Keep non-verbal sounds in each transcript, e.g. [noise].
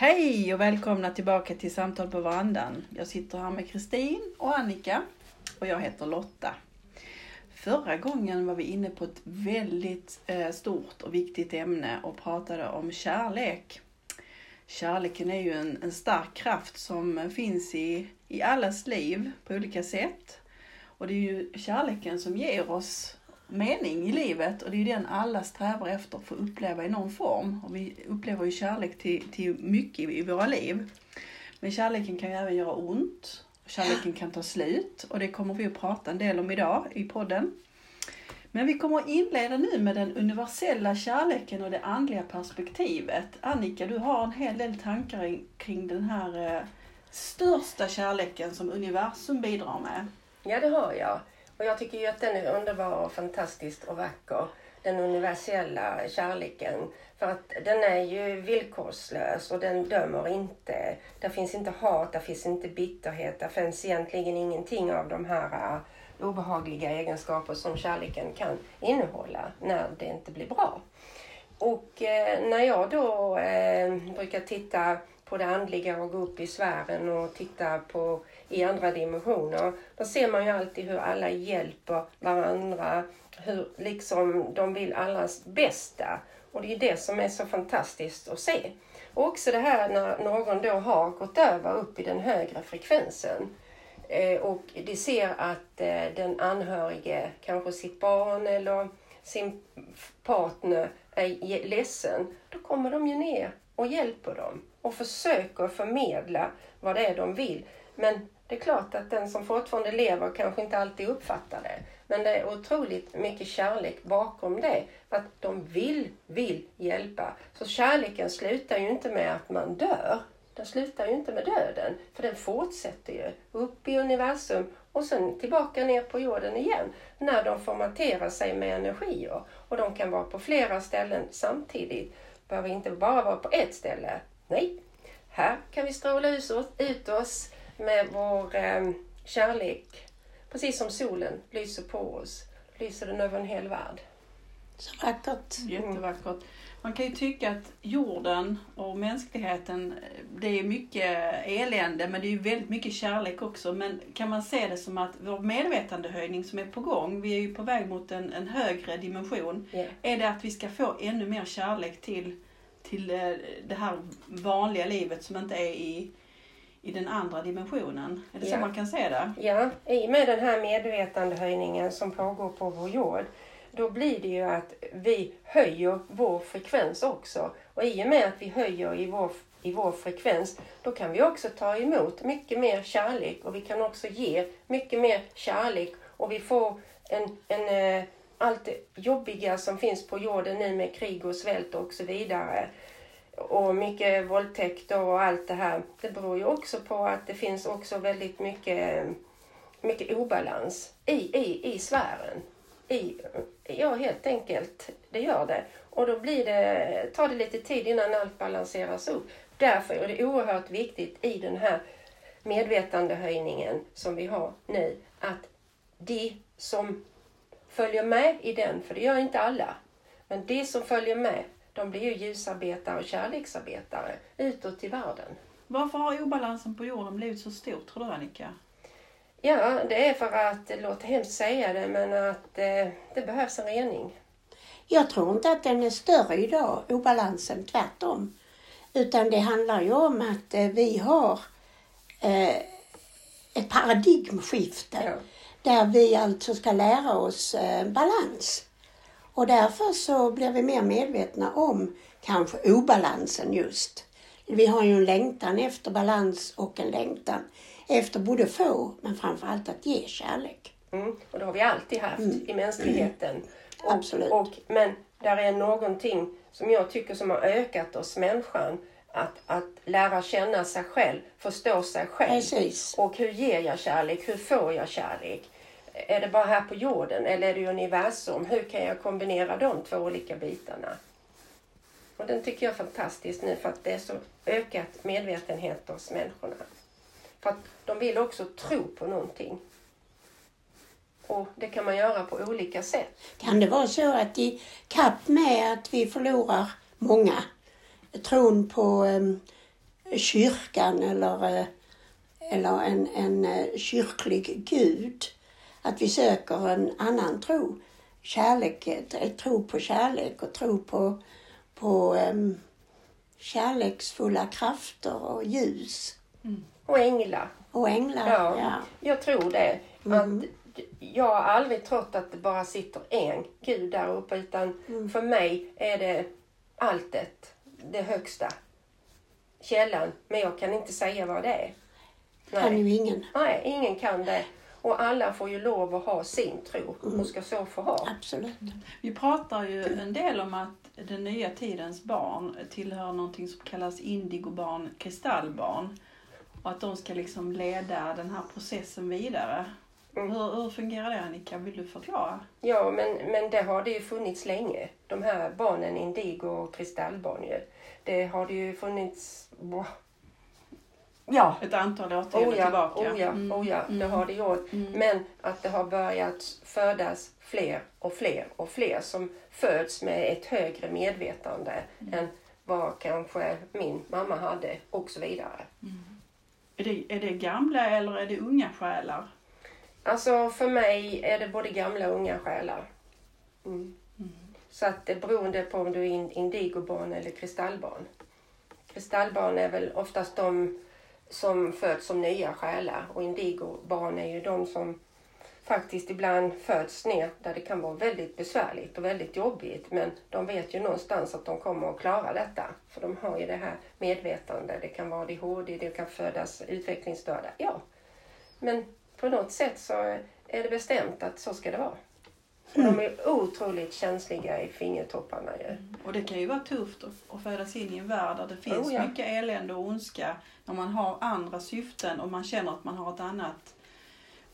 Hej och välkomna tillbaka till Samtal på verandan. Jag sitter här med Kristin och Annika och jag heter Lotta. Förra gången var vi inne på ett väldigt eh, stort och viktigt ämne och pratade om kärlek. Kärleken är ju en, en stark kraft som finns i, i allas liv på olika sätt. Och det är ju kärleken som ger oss mening i livet och det är ju den alla strävar efter att få uppleva i någon form. Och vi upplever ju kärlek till, till mycket i våra liv. Men kärleken kan ju även göra ont. Kärleken kan ta slut och det kommer vi att prata en del om idag i podden. Men vi kommer att inleda nu med den universella kärleken och det andliga perspektivet. Annika, du har en hel del tankar kring den här eh, största kärleken som universum bidrar med. Ja, det har jag. Och jag tycker ju att den är underbar och fantastisk och vacker. Den universella kärleken. För att den är ju villkorslös och den dömer inte. Där finns inte hat, där finns inte bitterhet. Det finns egentligen ingenting av de här äh, obehagliga egenskaper som kärleken kan innehålla när det inte blir bra. Och eh, när jag då eh, brukar titta på det andliga och gå upp i sfären och titta på i andra dimensioner. Då ser man ju alltid hur alla hjälper varandra, hur liksom de vill allas bästa. Och det är det som är så fantastiskt att se. Och också det här när någon då har gått över upp i den högre frekvensen eh, och de ser att eh, den anhörige, kanske sitt barn eller sin partner är ledsen, då kommer de ju ner och hjälper dem och försöker förmedla vad det är de vill. Men det är klart att den som fortfarande lever kanske inte alltid uppfattar det. Men det är otroligt mycket kärlek bakom det. Att de vill, vill hjälpa. Så kärleken slutar ju inte med att man dör. Den slutar ju inte med döden. För den fortsätter ju upp i universum och sen tillbaka ner på jorden igen. När de formaterar sig med energier. Och de kan vara på flera ställen samtidigt. Behöver inte bara vara på ett ställe. Nej, här kan vi stråla ut oss med vår eh, kärlek. Precis som solen lyser på oss, lyser den över en hel värld. Så vackert. Jättevackert. Man kan ju tycka att jorden och mänskligheten, det är mycket elände men det är ju väldigt mycket kärlek också. Men kan man se det som att vår medvetandehöjning som är på gång, vi är ju på väg mot en, en högre dimension. Yeah. Är det att vi ska få ännu mer kärlek till, till eh, det här vanliga livet som inte är i i den andra dimensionen. Är det ja. så man kan se det? Ja, i och med den här medvetandehöjningen som pågår på vår jord då blir det ju att vi höjer vår frekvens också. Och i och med att vi höjer i vår, i vår frekvens då kan vi också ta emot mycket mer kärlek och vi kan också ge mycket mer kärlek och vi får en, en eh, allt det jobbiga som finns på jorden nu med krig och svält och så vidare och mycket våldtäkter och allt det här. Det beror ju också på att det finns också väldigt mycket, mycket obalans i, i, i sfären. I, ja, helt enkelt. Det gör det. Och då blir det, tar det lite tid innan allt balanseras upp. Därför är det oerhört viktigt i den här medvetandehöjningen som vi har nu att de som följer med i den, för det gör inte alla, men de som följer med de blir ju ljusarbetare och kärleksarbetare utåt i världen. Varför har obalansen på jorden blivit så stor tror du Annika? Ja, det är för att, det låter hemskt säga det, men att eh, det behövs en rening. Jag tror inte att den är större idag, obalansen, tvärtom. Utan det handlar ju om att eh, vi har eh, ett paradigmskifte. Ja. Där vi alltså ska lära oss eh, balans. Och därför så blir vi mer medvetna om kanske obalansen just. Vi har ju en längtan efter balans och en längtan efter både få men framförallt att ge kärlek. Mm, och det har vi alltid haft mm. i mänskligheten. Mm. Och, Absolut. Och, men där är någonting som jag tycker som har ökat oss människan. Att, att lära känna sig själv, förstå sig själv. Precis. Och hur ger jag kärlek? Hur får jag kärlek? Är det bara här på jorden eller är det universum? Hur kan jag kombinera de två olika bitarna? Och den tycker jag är fantastisk nu för att det är så ökat medvetenhet hos människorna. För att de vill också tro på någonting. Och det kan man göra på olika sätt. Kan det vara så att i kapp med att vi förlorar många tron på eh, kyrkan eller, eh, eller en, en eh, kyrklig gud. Att vi söker en annan tro. Kärlek, ett- tro på kärlek och tro på, på um, kärleksfulla krafter och ljus. Och änglar. Och änglar. Ja, Ja. jag tror det. Mm. Att jag har aldrig trott att det bara sitter en gud där uppe utan Mm. för mig är det alltet, det högsta. Källan, men jag kan inte säga vad det är. Kan ju ingen. Nej, ingen kan det. Och alla får ju lov att ha sin tro Mm. och ska så få ha. Absolut. Vi pratar ju en del om att den nya tidens barn tillhör någonting som kallas indigobarn, kristallbarn. Och att de ska liksom leda den här processen vidare. Mm. Hur, hur fungerar det Annika? Vill du förklara? Ja, men, men det har det ju funnits länge. De här barnen, indigo och kristallbarn ju. Det har det ju funnits... Ja, Ett antal årtionden Oh ja, tillbaka. oh ja, Mm, oh ja, det har det gjort. Mm. Men att det har börjat födas fler och fler och fler som föds med ett högre medvetande Mm. än vad kanske min mamma hade och så vidare. Är, det, är det gamla eller är det unga själar? Alltså för mig är det både gamla och unga själar. Mm. Så att det beroende på om du är in- indigobarn eller kristallbarn. Kristallbarn är väl oftast de som föds som nya själar och indigobarn är ju de som faktiskt ibland föds ner där det kan vara väldigt besvärligt och väldigt jobbigt men de vet ju någonstans att de kommer att klara detta. För de har ju det här medvetande. Det kan vara ADHD, det kan födas utvecklingsstörda. Ja, men på något sätt så är det bestämt att så ska det vara. Och de är otroligt känsliga i fingertopparna ju. Och det kan ju vara tufft att, födas in i en värld där det finns Oh ja. mycket elände och ondska. När man har andra syften och man känner att man har ett annat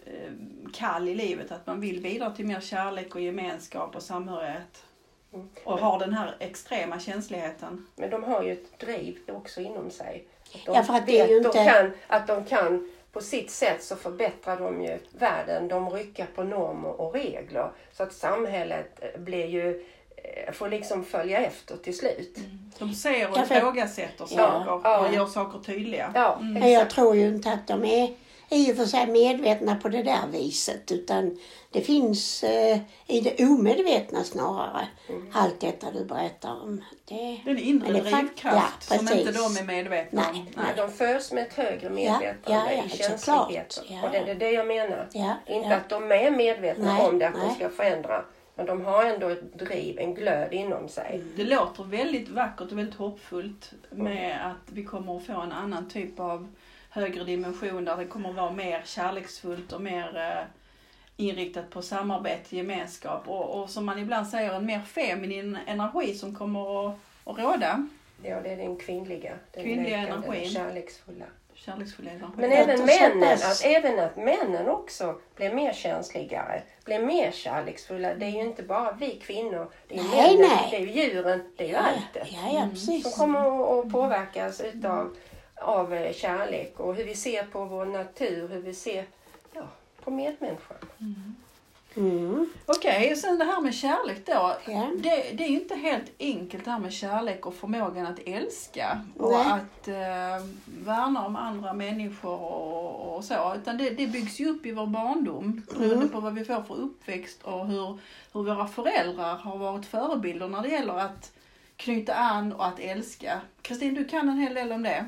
eh, kall i livet. Att man vill bidra till mer kärlek och gemenskap och samhörighet. Mm. Och har den här extrema känsligheten. Men de har ju ett driv också inom sig. Att de Ja, för att det är ju de inte- kan, att de kan på sitt sätt så förbättrar de ju världen. De rycker på normer och regler. Så att samhället eh, blir ju, eh, får liksom följa efter till slut. De ser och ifrågasätter saker ja. och gör saker tydliga. Ja, Mm. Men jag tror ju inte att de är i och för sig medvetna på det där viset utan det finns eh, i det omedvetna snarare. Mm. Allt detta du berättar om. Det, Det är en inre det drivkraft ja, som precis. inte de är medvetna Nej, om. Men de föds med ett högre medvetande ja, ja, i såklart. känsligheten. Ja. Och det är det jag menar. ja, Inte ja. att de är medvetna Nej, om det, att de nej. ska förändra. Men de har ändå ett driv, en glöd inom sig. Det låter väldigt vackert och väldigt hoppfullt med att vi kommer att få en annan typ av högre dimension där det kommer att vara mer kärleksfullt och mer eh, inriktat på samarbete, gemenskap och, och som man ibland säger en mer feminin energi som kommer att, att råda. Ja, det är den kvinnliga. Den Kvinnliga läkande, energin. kärleksfulla. Kärleksfull energi. Men även männen, att, även att männen också blir mer känsligare, blir mer kärleksfulla. Det är ju inte bara vi kvinnor, det är Nej, männen, nej. det är ju djuren, det är ju ja, allt det. ja, ja, Mm. precis. Som kommer att- att påverkas utav av eh, kärlek och hur vi ser på vår natur, hur vi ser ja, på medmänniskan. Mm. Okej, och sen det här med kärlek då. Ja. Det, det är ju inte helt enkelt det här med kärlek och förmågan att älska och Nej. att eh, värna om andra människor och, och så. Utan det, det byggs ju upp i vår barndom beroende Mm. på vad vi får för uppväxt och hur, hur våra föräldrar har varit förebilder när det gäller att knyta an och att älska. Kristin, du kan en hel del om det.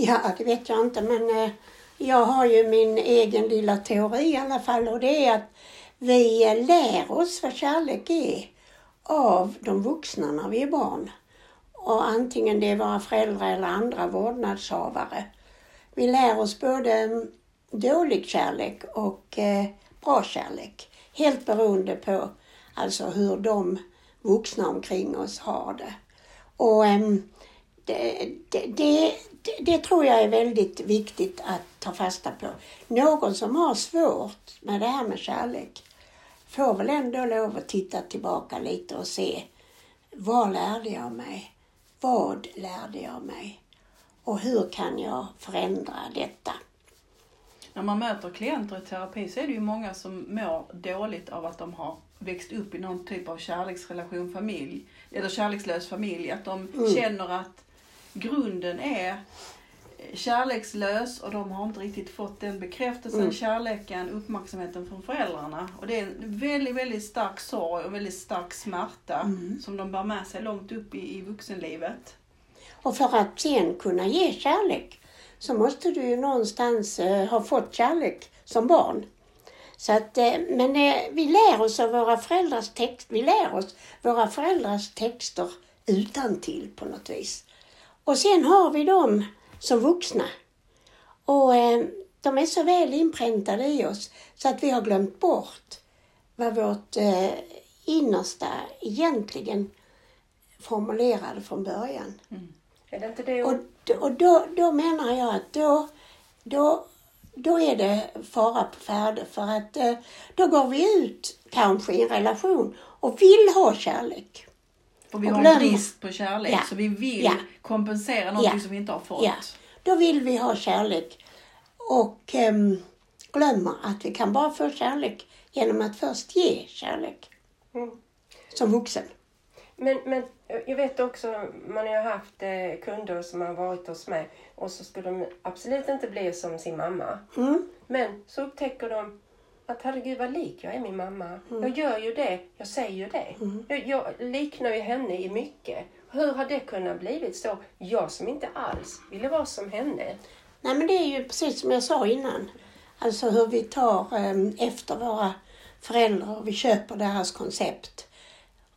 Ja, det vet jag inte men eh, jag har ju min egen lilla teori i alla fall och det är att vi lär oss vad kärlek är av de vuxna när vi är barn. Och antingen det är våra föräldrar eller andra vårdnadshavare. Vi lär oss både mm, dålig kärlek och eh, bra kärlek. Helt beroende på alltså hur de vuxna omkring oss har det. Och det, det, det, det, det tror jag är väldigt viktigt att ta fasta på. Någon som har svårt med det här med kärlek får väl ändå lov att titta tillbaka lite och se vad lärde jag mig? Vad lärde jag mig? Och hur kan jag förändra detta? När man möter klienter i terapi så är det ju många som mår dåligt av att de har växt upp i någon typ av kärleksrelation, familj eller kärlekslös familj. Att de Mm. känner att grunden är kärlekslös och de har inte riktigt fått den bekräftelsen, Mm. kärleken, uppmärksamheten från föräldrarna. Och det är en väldigt, väldigt stark sorg och väldigt stark smärta Mm. som de bär med sig långt upp i, i vuxenlivet. Och för att sen kunna ge kärlek så måste du ju någonstans eh, ha fått kärlek som barn. Så att, eh, men eh, vi lär oss av våra föräldrars text, vi lär oss våra föräldrars texter utan till på något vis. Och sen har vi dem som vuxna. Och eh, de är så väl inpräntade i oss så att vi har glömt bort vad vårt eh, innersta egentligen formulerade från början. Är det inte det? Och, och då, då menar jag att då, då, då är det fara på färde för att eh, då går vi ut kanske i en relation och vill ha kärlek. För vi Och har glöm- brist på kärlek Ja. så vi vill Ja. kompensera någonting Ja. som vi inte har fått. Ja, då vill vi ha kärlek och ehm, glömmer att vi kan bara få kärlek genom att först ge kärlek Mm. som vuxen. Men, men jag vet också, man har haft eh, kunder som har varit hos mig och så skulle de absolut inte bli som sin mamma. Mm. Men så upptäcker de att herregud vad lik jag är min mamma. Jag gör ju det, jag säger ju det. Jag, jag liknar ju henne i mycket. Hur har det kunnat blivit så? Jag som inte alls ville vara som henne. Nej men det är ju precis som jag sa innan. Alltså hur vi tar ehm, efter våra föräldrar och vi köper deras koncept.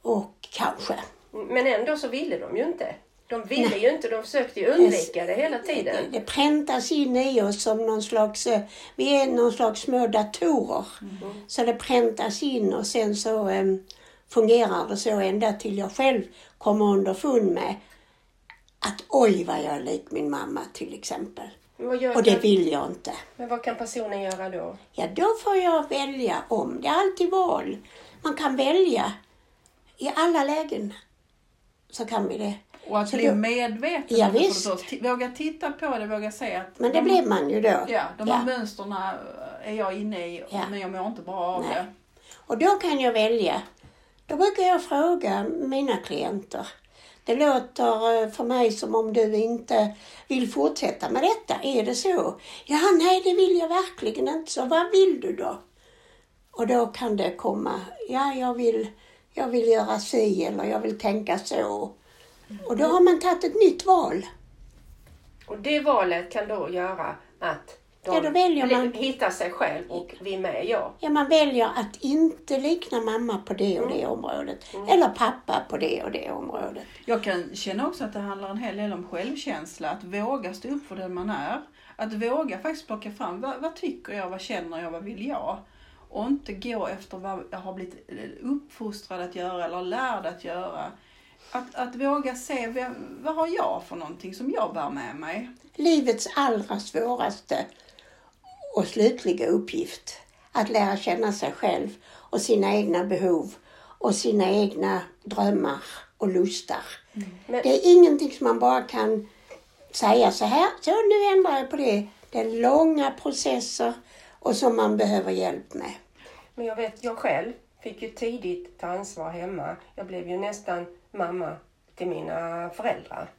Och kanske. Men ändå så ville de ju inte. De ville ju inte, de försökte ju undvika det hela Det, tiden. det präntas in i oss som någon slags, eh, vi är någon slags små datorer. Så det präntas in och sen så em, fungerar det så ända till jag själv kommer underfund med att oj vad jag är lik min mamma till exempel. Och det vill jag inte. men vad kan personen göra då? Ja, då får jag välja om. Det är alltid val. Man kan välja. I alla lägen så kan vi det. Och att Så bli då- medveten Ja, visst. Våga titta på det, våga se att Men det de, blir man ju då. ja, de Ja. här mönsterna är jag inne i Ja. men jag mår inte bra av Nej. det. Och då kan jag välja. Då brukar jag fråga mina klienter. Det låter eh, för mig som om du inte vill fortsätta med detta. Är det så? Ja, nej det vill jag verkligen inte. Så vad vill du då? Och då kan det komma, ja jag vill, jag vill göra si eller jag vill tänka så. Och då har man tagit ett nytt val. Och det valet kan då göra att de Ja, då väljer man- hittar sig själv och vi med, ja. Ja, man väljer att inte likna mamma på det och det området. Eller pappa på det och det området. Jag kan känna också att det handlar en hel del om självkänsla. Att våga stå upp för den man är. Att våga faktiskt plocka fram vad, vad tycker jag, vad känner jag, vad vill jag? Och inte gå efter vad jag har blivit uppfostrad att göra eller lärd att göra. Att, att våga se vem, vad har jag för någonting som jag bär med mig. livets allra svåraste och slutliga uppgift. Att lära känna sig själv och sina egna behov och sina egna drömmar och lustar. Men- Det är ingenting som man bara kan säga så här, så nu ändrar jag på det. Det är långa processer och som man behöver hjälp med. Men jag vet, jag själv fick ju tidigt ta ansvar hemma. Jag blev ju nästan mamma till mina föräldrar.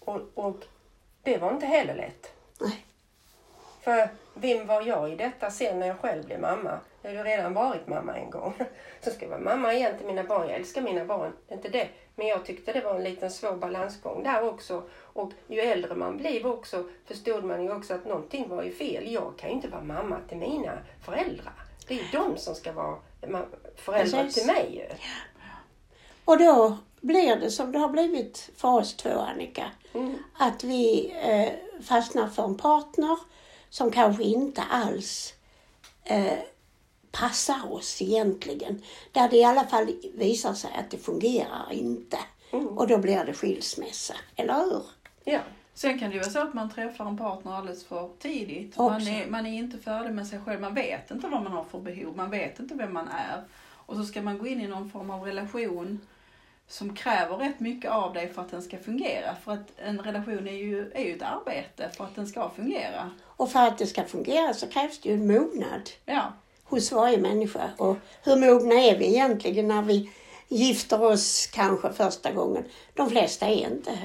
Och, och det var inte heller lätt. Nej. För vem var jag i detta sen när jag själv blev mamma? Jag hade ju redan varit mamma en gång. [laughs] Så ska jag vara mamma igen till mina barn. Jag älskar mina barn, inte det. Men jag tyckte det var en liten svår balansgång där också. Och ju äldre man blev också förstod man ju också att någonting var ju fel. Jag kan ju inte vara mamma till mina föräldrar. Det är de som ska vara föräldrar Precis. till mig ju. Och då blir det som det har blivit för oss två, Annika. Mm. Att vi eh, fastnar för en partner som kanske inte alls eh, passar oss egentligen. Där det i alla fall visar sig att det fungerar inte. Och då blir det skilsmässa, eller hur? Ja. Sen kan det ju vara så att man träffar en partner alldeles för tidigt. Man är, man är inte färdig med sig själv. Man vet inte vad man har för behov. Man vet inte vem man är. Och så ska man gå in i någon form av relation som kräver rätt mycket av dig för att den ska fungera. För att en relation är ju, är ju ett arbete för att den ska fungera. Och för att det ska fungera så krävs det ju en mognad Ja, hos varje människa. Och hur mogna är vi egentligen när vi gifter oss kanske första gången? De flesta är inte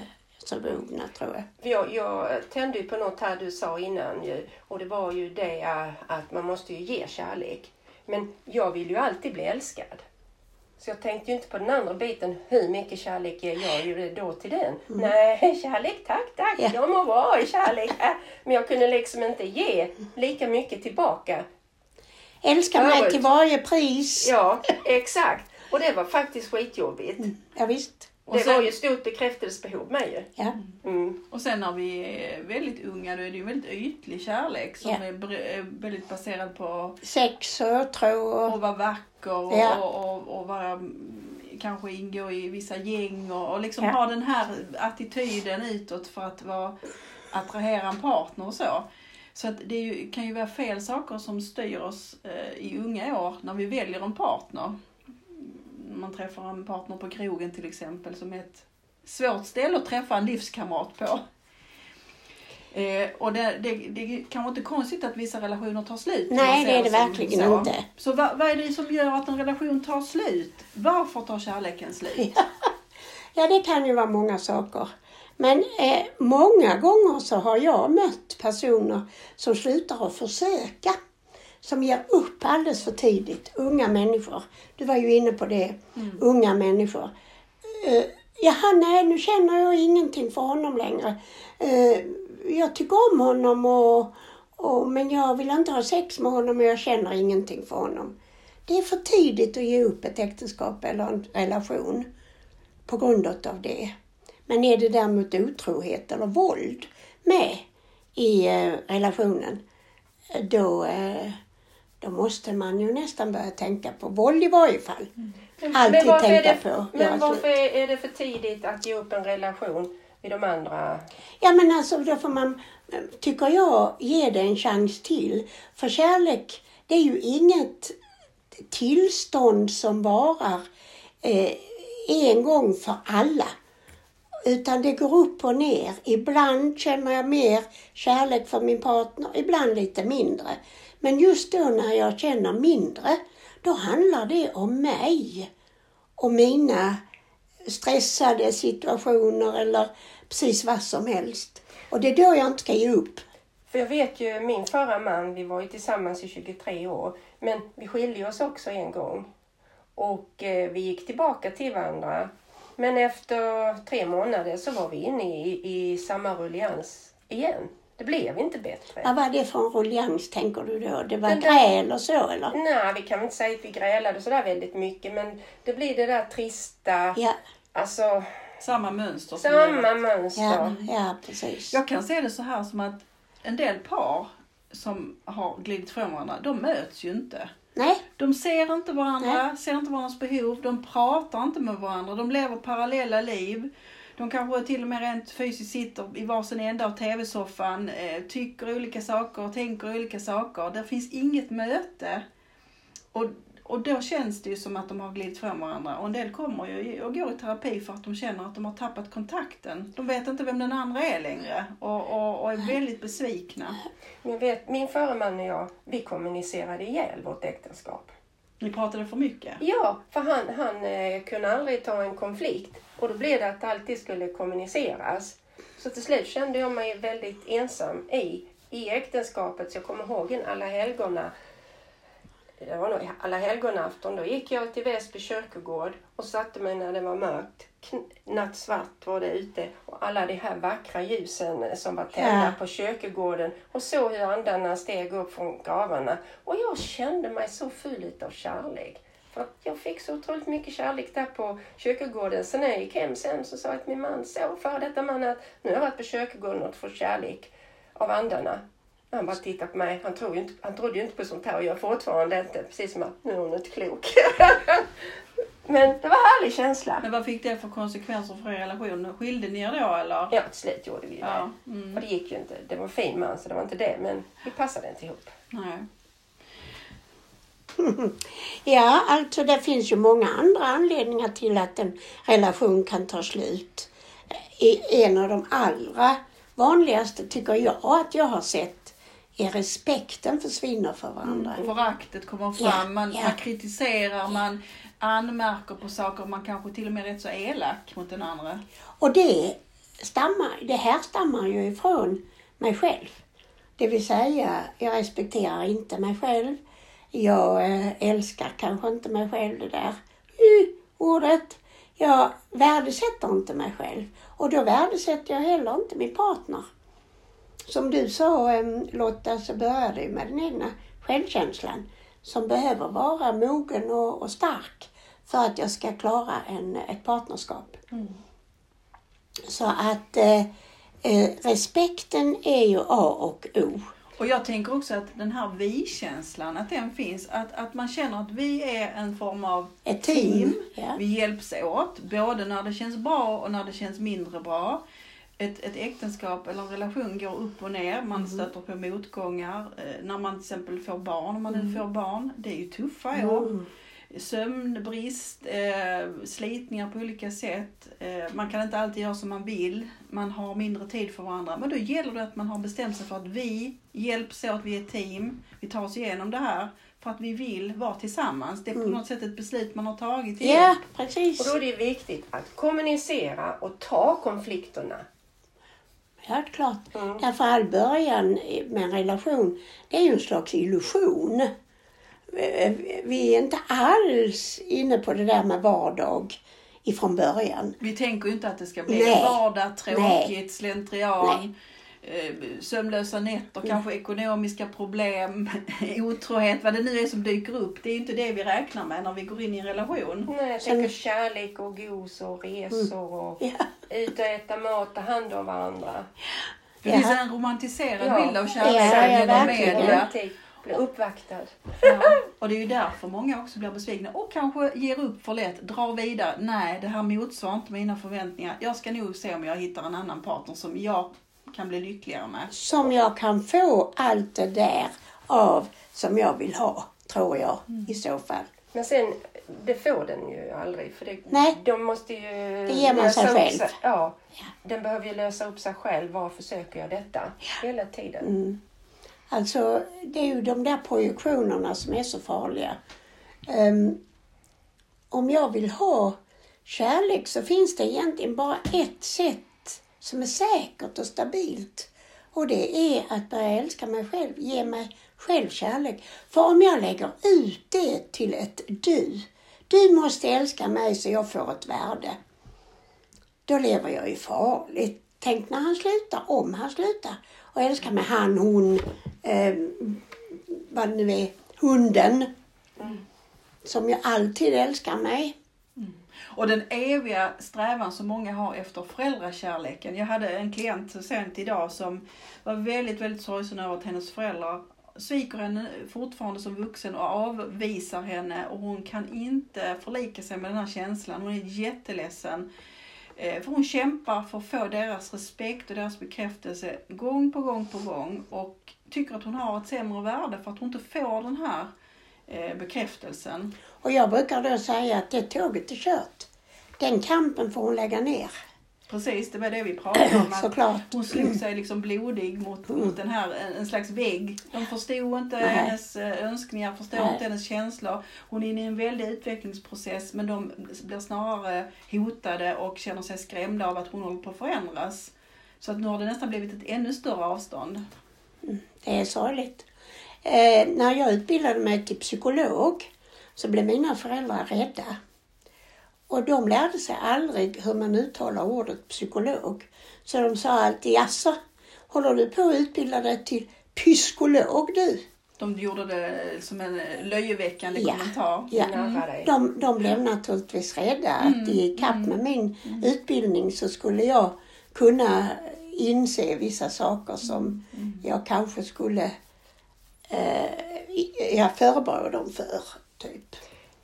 mogna tror jag. Jag, jag tände ju på något här du sa innan ju, och det var ju det äh, att man måste ju ge kärlek. Men jag vill ju alltid bli älskad. Så jag tänkte ju inte på den andra biten, hur mycket kärlek ger jag ju då till den? Nej, [laughs] kärlek tack, tack, Ja. jag mår bra i kärlek. Äh, Men jag kunde liksom inte ge lika mycket tillbaka. Älska mig till varje pris. Ja, [laughs] exakt. Och det var faktiskt skitjobbigt. Ja, visst. Och Det sen- var ju stort bekräftelsebehov med ju. Ja. Mm. Och sen när vi är väldigt unga då är det ju en väldigt ytlig kärlek som Ja. är väldigt baserad på Sex och tro och... att vara vacker och, Ja. och, och, och vara, mm, kanske ingå i vissa gäng och, och liksom Ja. ha den här attityden utåt för att vara, attrahera en partner och så. Så att det ju, kan ju vara fel saker som styr oss eh, i unga år när vi väljer en partner. Man träffar en partner på krogen till exempel som är ett svårt ställe att träffa en livskamrat på. Eh, och det, det, det kanske inte konstigt att vissa relationer tar slut. Nej, det är det verkligen så. inte. Så vad, vad är det som gör att en relation tar slut? Varför tar kärleken slut? [laughs] Ja, det kan ju vara många saker. Men eh, många gånger så har jag mött personer som slutar att försöka. Som ger upp alldeles för tidigt. Unga människor. Du var ju inne på det. Unga människor. Eh, Jaha, nej, nu känner jag ingenting för honom längre. Eh, jag tycker om honom och, och, men jag vill inte ha sex med honom och jag känner ingenting för honom. Det är för tidigt att ge upp ett äktenskap eller en relation på grund av det. Men är det däremot otrohet eller våld med i eh, relationen, då, eh, då måste man ju nästan börja tänka på våld i varje fall. Alltid varför är tänka det, på Men varför slut. är det för tidigt att ge upp en relation vid de andra? Ja men alltså då får man, tycker jag, ge det en chans till. För kärlek, det är ju inget tillstånd som varar eh, en gång för alla. Utan det går upp och ner. Ibland känner jag mer kärlek för min partner, ibland lite mindre. Men just då när jag känner mindre, då handlar det om mig. Och mina stressade situationer eller precis vad som helst. Och det är då jag inte ska ge upp. För jag vet ju min förra man, vi var ju tillsammans i 23 år, men vi skilde oss också en gång. Och eh, vi gick tillbaka till varandra. Men efter tre månader så var vi inne i, i samma ruljans igen. Det blev inte bättre. Vad var det för en rullians tänker du då? Det var Den där- gräl och så eller? Nej, vi kan väl inte säga att vi grälade sådär väldigt mycket, men det blir det där trista, Ja, alltså Samma mönster. som samma mönster. ja, ja precis. Jag kan se det så här som att en del par som har glidit från varandra, de möts ju inte. Nej, De ser inte varandra, ser inte varandras behov, de pratar inte med varandra, de lever parallella liv. De kanske till och med rent fysiskt sitter i varsin ända av tv-soffan, eh, tycker olika saker, tänker olika saker. Det finns inget möte. Och, och då känns det ju som att de har glidit från varandra. Och en del kommer ju och går i terapi för att de känner att de har tappat kontakten. De vet inte vem den andra är längre och, och, och är väldigt besvikna. Jag vet, min förra man och jag, vi kommunicerade ihjäl vårt äktenskap. Ni pratade för mycket. Ja, för han, han eh, kunde aldrig ta en konflikt och då blev det att det alltid skulle kommuniceras. Så till slut kände jag mig väldigt ensam i, i äktenskapet. Så jag kommer ihåg en alla helgona det var nog alla helgonafton. Då gick jag till Väsby kyrkogård och satte mig när det var mörkt. Nattsvart var det ute och alla de här vackra ljusen som var tända Ja. på kyrkogården och såg hur andarna steg upp från gravarna. Och jag kände mig så full av kärlek. För jag fick så otroligt mycket kärlek där på kyrkogården. Så när jag gick hem sen så sa jag till min man, så före detta man att nu har jag varit på kyrkogården och fått kärlek av andarna. Han bara tittade på mig. Han, tror inte, han trodde ju inte på sånt här och jag fortfarande inte. Precis som att nu är hon inte klok. [laughs] Men det var en härlig känsla. Men vad fick det för konsekvenser för er relation? Skilde ni er då eller? Ja, till slut gjorde vi det. Ja, mm. För det gick ju inte. Det var en fin man så det var inte det. Men vi passade inte ihop. Nej. [laughs] Ja, alltså det finns ju många andra anledningar till att en relation kan ta slut. En av de allra vanligaste tycker jag att jag har sett är respekten försvinner för varandra. Föraktet kommer fram, Ja, man, ja. man kritiserar, man anmärker på saker, man kanske till och med är rätt så elak mot den andra. Och det stammar, det här stammar ju ifrån mig själv. Det vill säga, jag respekterar inte mig själv. Jag eh, älskar kanske inte mig själv, det där uh, ordet. Jag värdesätter inte mig själv. Och då värdesätter jag heller inte min partner. Som du sa eh, Lotta, så börjar det med den egna självkänslan som behöver vara mogen och, och stark för att jag ska klara en, ett partnerskap. Så att eh, eh, respekten är ju A och O. Och jag tänker också att den här vi-känslan, att den finns. Att, att man känner att vi är en form av Ett team. Ja. Vi hjälps åt, både när det känns bra och när det känns mindre bra. Ett, ett äktenskap eller en relation går upp och ner, man Mm. stöter på motgångar. Eh, när man till exempel får barn, om man nu får barn, det är ju tuffa år. Mm. Sömnbrist, eh, slitningar på olika sätt. Eh, man kan inte alltid göra som man vill. Man har mindre tid för varandra. Men då gäller det att man har bestämt sig för att vi hjälps åt, vi är ett team. Vi tar oss igenom det här för att vi vill vara tillsammans. Det är på något sätt ett beslut man har tagit. Mm. Ja, ihop. precis. Och då är det viktigt att kommunicera och ta konflikterna. Är klart. Mm. Därför all början med en relation, det är ju en slags illusion. Eh, Vi är inte alls inne på det där med vardag ifrån början. Vi tänker ju inte att det ska bli Nej. vardag, tråkigt, Nej. slentrian. eh, Sömnlösa nätter, Mm. kanske ekonomiska problem, [laughs] otrohet, vad det nu är som dyker upp. Det är inte det vi räknar med när vi går in i en relation. Nej, jag Sen- tänker kärlek och gos och resor och Ja. ut och äta mat, ta hand om varandra. Det Ja. finns en romantiserad Ja. bild av Ja, kärlek ja, genom verkligen. media. Alltid bli uppvaktad. Ja. [laughs] Och det är ju därför många också blir besvikna och kanske ger upp för lätt, drar vidare. Nej, det här motsvarar inte mina förväntningar. Jag ska nog se om jag hittar en annan partner som jag kan bli lyckligare med. Som jag kan få allt det där av som jag vill ha, tror jag i så fall. Men sen, det får den ju aldrig. För det, Nej. De måste ju Det ger man sig själv. Sig, ja, Den behöver ju lösa upp sig själv. Varför söker jag detta? Hela tiden. Mm. Alltså, det är ju de där projektionerna som är så farliga. Um, om jag vill ha kärlek så finns det egentligen bara ett sätt som är säkert och stabilt. Och det är att börja älska mig själv, ge mig själv kärlek. För om jag lägger ut det till ett du, du måste älska mig så jag får ett värde. Då lever jag ju farligt. Tänk när han slutar, om han slutar och älskar mig, han, hon, eh, vad det nu är, hunden. Som ju alltid älskar mig. Och den eviga strävan som många har efter föräldrakärleken. Jag hade en klient sent idag som var väldigt, väldigt sorgsen över att hennes föräldrar sviker henne fortfarande som vuxen och avvisar henne och hon kan inte förlika sig med den här känslan. Hon är jätteledsen. Eh, för hon kämpar för att få deras respekt och deras bekräftelse gång på gång på gång och tycker att hon har ett sämre värde för att hon inte får den här eh, bekräftelsen. Och jag brukar då säga att det tåget är kört. Den kampen får hon lägga ner. Precis, det var det vi pratade om. Att Såklart. hon slog sig liksom blodig mot, mot den här, en, en slags vägg. De förstod inte Nej. hennes eh, önskningar, förstod Nej. inte hennes känslor. Hon är inne i en väldig utvecklingsprocess men de blir snarare hotade och känner sig skrämda av att hon håller på att förändras. Så att nu har det nästan blivit ett ännu större avstånd. Det är sorgligt. Eh, när jag utbildade mig till psykolog så blev mina föräldrar rädda. Och de lärde sig aldrig hur man uttalar ordet psykolog. Så de sa alltid, jaså, håller du på att utbilda dig till psykolog du? De gjorde det som en eh, löjeväckande Ja. kommentar. Ja. De, de blev naturligtvis rädda att i kapp med min utbildning så skulle jag kunna inse vissa saker som jag kanske skulle eh, jag förebrår dem för. Typ.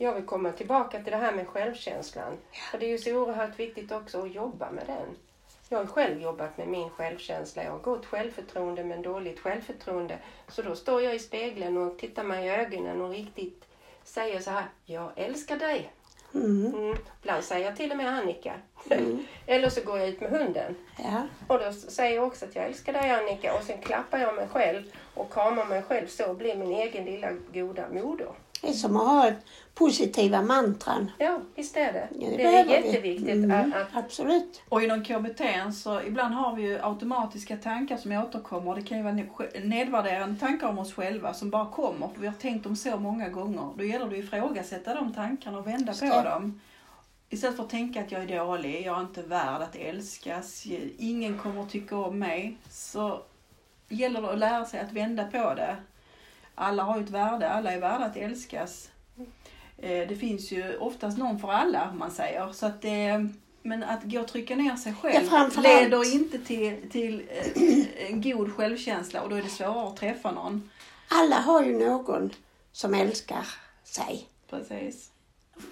Jag vill komma tillbaka till det här med självkänslan. För det är ju så oerhört viktigt också att jobba med den. Jag har själv jobbat med min självkänsla. Jag har gott självförtroende men dåligt självförtroende. Så då står jag i spegeln och tittar mig i ögonen och riktigt säger så här. Jag älskar dig. Mm. Mm. Ibland säger jag till och med Annika. [laughs] Eller så går jag ut med hunden. Ja. Och då säger jag också att jag älskar dig Annika. Och sen klappar jag mig själv och kramar mig själv så blir min egen lilla goda moder. Det är som att ha ett positiva mantran. Ja, visst är det. Ja, det, är behöver vi. jätteviktigt Mm, att, att Absolut. Och inom KBT så ibland har vi ju automatiska tankar som återkommer. Det kan ju vara ne- nedvärderande tankar om oss själva som bara kommer för vi har tänkt dem så många gånger. Då gäller det att ifrågasätta de tankarna och vända på det. dem. Istället för att tänka att jag är dålig, jag är inte värd att älskas, ingen kommer att tycka om mig. Så gäller det att lära sig att vända på det. Alla har ju ett värde, alla är värda att älskas. Eh, Det finns ju oftast någon för alla, om man säger. Så att det, men att gå och trycka ner sig Ja, själv framför leder inte till, till eh, en god självkänsla och då är det svårare att träffa någon. Alla har ju någon som älskar sig. Precis.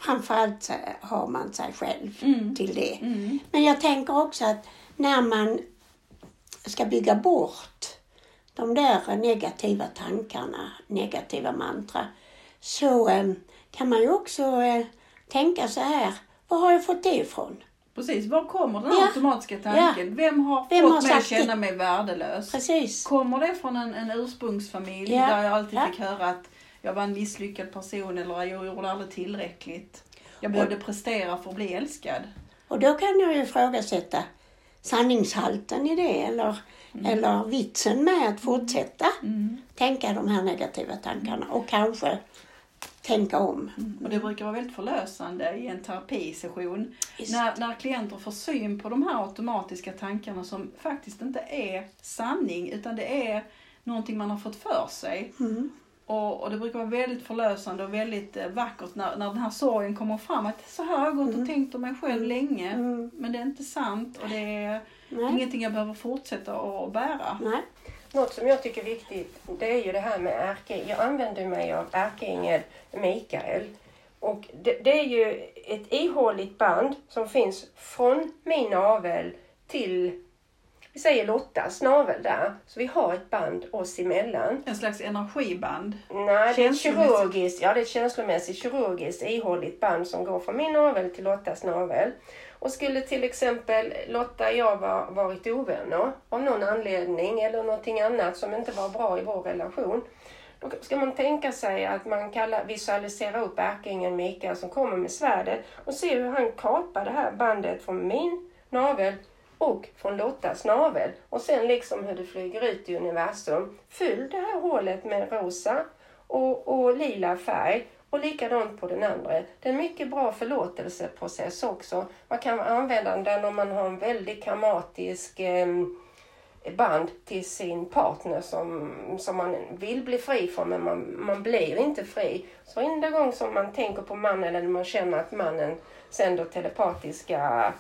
Framförallt har man sig själv Mm. till det. Mm. Men jag tänker också att när man ska bygga bort de där negativa tankarna, negativa mantra, så eh, kan man ju också eh, tänka så här, var har jag fått det ifrån? Precis, var kommer den Ja. automatiska tanken? Vem har Vem fått har mig att känna mig värdelös? Precis. Kommer det från en, en ursprungsfamilj Ja. där jag alltid Ja. fick höra att jag var en misslyckad person eller jag gjorde aldrig tillräckligt. Jag behövde prestera för att bli älskad. Och då kan jag ju ifrågasätta sanningshalten i det eller, eller vitsen med att fortsätta Mm. tänka de här negativa tankarna och kanske tänka om. Och det brukar vara väldigt förlösande i en terapisession när, när klienter får syn på de här automatiska tankarna som faktiskt inte är sanning utan det är någonting man har fått för sig. Mm. Och, och det brukar vara väldigt förlösande och väldigt eh, vackert när, när den här sorgen kommer fram. Att så här har jag gått och tänkt om mig själv länge. Mm. Men det är inte sant och det är Nej. ingenting jag behöver fortsätta att bära. Nej. Något som jag tycker är viktigt det är ju det här med ärke. Jag använder mig av ärkeängel Mikael. Och det, det är ju ett ihåligt band som finns från min navel till, vi säger Lottas navel där. Så vi har ett band oss emellan. En slags energiband. Nej, det är ett kirurgiskt, ja det är ett känslomässigt kirurgiskt ihåligt band som går från min navel till Lottas navel. Och skulle till exempel Lotta och jag var, varit ovänner av någon anledning eller någonting annat som inte var bra i vår relation. Då ska man tänka sig att man kallar, visualiserar upp ärkeängeln Mikael som kommer med svärdet och se hur han kapar det här bandet från min navel och från Lottas navel. Och sen liksom hur det flyger ut i universum. Fyll det här hålet med rosa och, och lila färg. Och likadant på den andra. Det är en mycket bra förlåtelseprocess också. Man kan använda den om man har en väldigt karmatisk eh, band till sin partner som, som man vill bli fri från men man, man blir inte fri. Så varenda gång som man tänker på mannen eller man känner att mannen sänder telepatiska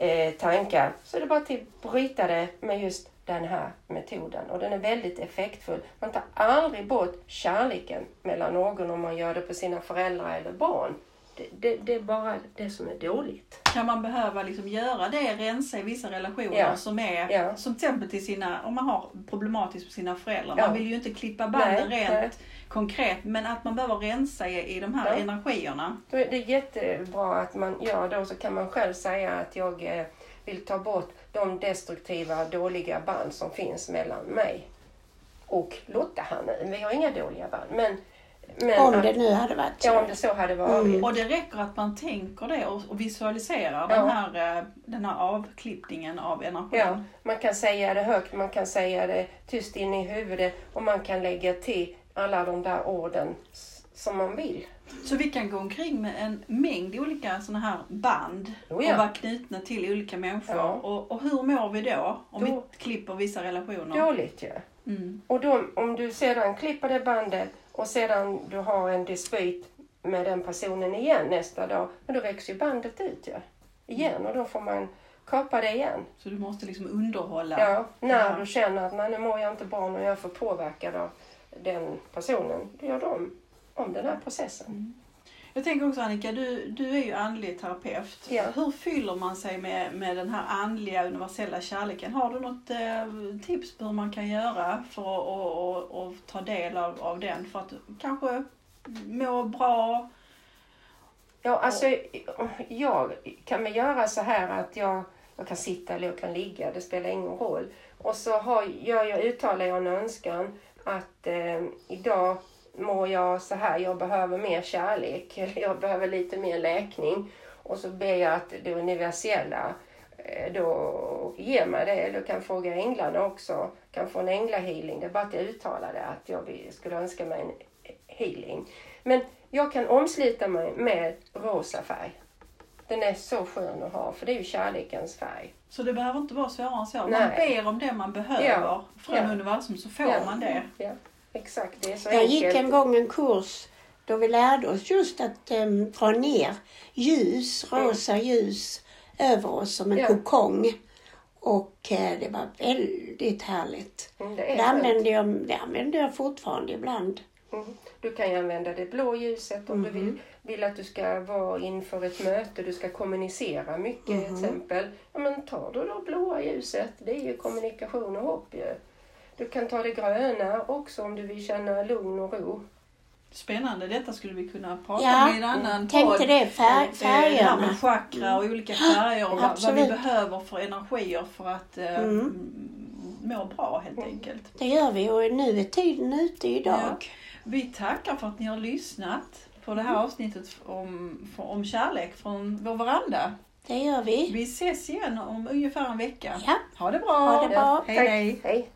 eh, tankar så är det bara att typ bryta det med just den här metoden. Och den är väldigt effektfull. Man tar aldrig bort kärleken mellan någon om man gör det på sina föräldrar eller barn. Det, det, det är bara det som är dåligt. Kan man behöva liksom göra det, rensa i vissa relationer Ja. som är, Ja. som till exempel till sina, om man har problematiskt med sina föräldrar. Ja. Man vill ju inte klippa banden Nej, rent nej. konkret, men att man behöver rensa i, i de här energierna. Då är det jättebra att man gör det och så kan man själv säga att jag eh, vill ta bort de destruktiva, dåliga band som finns mellan mig och Lotta här nu. Vi har inga dåliga band. Men, men Om att, det nu hade varit så. Ja, om det så hade varit. Mm. Och det räcker att man tänker det och, och visualiserar Ja. den, här, eh, den här avklippningen av energin. Ja, man kan säga det högt, man kan säga det tyst in i huvudet och man kan lägga till alla de där orden som man vill. Så vi kan gå omkring med en mängd olika såna här band Oh ja. och vara knutna till olika människor. Ja. Och, och hur mår vi då? Om Då- vi klipper vissa relationer? Dåligt ju. Mm. Och då, om du sedan klipper det bandet och sedan du har en dispyt med den personen igen nästa dag, men då växer ju bandet ut ju. Igen och då får man kapa det igen. Så du måste liksom underhålla. Ja, när Ja. du känner att "Nej, nu mår jag inte bra och jag är för påverkad av den personen, då gör du om, om den här processen. Jag tänker också Annika, du, du är ju andlig terapeut. Ja. Hur fyller man sig med, med den här andliga universella kärleken? Har du något eh, tips på hur man kan göra för att och, och, och ta del av, av den? För att kanske må bra? Ja, alltså jag kan väl göra så här att jag, jag kan sitta eller jag kan ligga, det spelar ingen roll. Och så har, gör jag, uttalar jag en önskan att eh, idag mår jag så här, jag behöver mer kärlek, [laughs] jag behöver lite mer läkning. Och så ber jag att det universella eh, då ger mig det. Eller kan fråga änglarna också, kan få en änglahealing. Det är bara att jag uttalar det, att jag skulle önska mig en healing. Men jag kan omsluta mig med rosa färg. Den är så skön att ha, för det är ju kärlekens färg. Så det behöver inte vara svårare än så. Man Nej. ber om det man behöver Ja. från Ja. universum så får Ja. man det. Ja, exakt. Det är så Jag gick enkelt. en gång en kurs då vi lärde oss just att um, dra ner ljus, rosa ljus över oss som en Ja. kokong. Och eh, det var väldigt härligt. Mm, det Det använder jag, det använder jag fortfarande ibland. Mm. Du kan ju använda det blå ljuset om du Mhm. vill, vill att du ska vara inför ett möte, du ska kommunicera mycket Mhm. till exempel. Ja, men tar du då blåa ljuset, det är ju kommunikation och hopp ju. Du kan ta det gröna också om du vill känna lugn och ro. Spännande, detta skulle vi kunna prata Ja, om i en annan Tänkte podd. det, fär, Eh, Det här färgerna. med chakra och olika färger och vad, vad vi behöver för energier för att eh, Mm. må bra helt enkelt. Det gör vi och nu är tiden ute idag. Vi tackar för att ni har lyssnat på det här avsnittet om, om kärlek från vår veranda. Det gör vi. Vi ses igen om ungefär en vecka. Ja. Ha det bra! Ha det bra. Hej hej! Hej.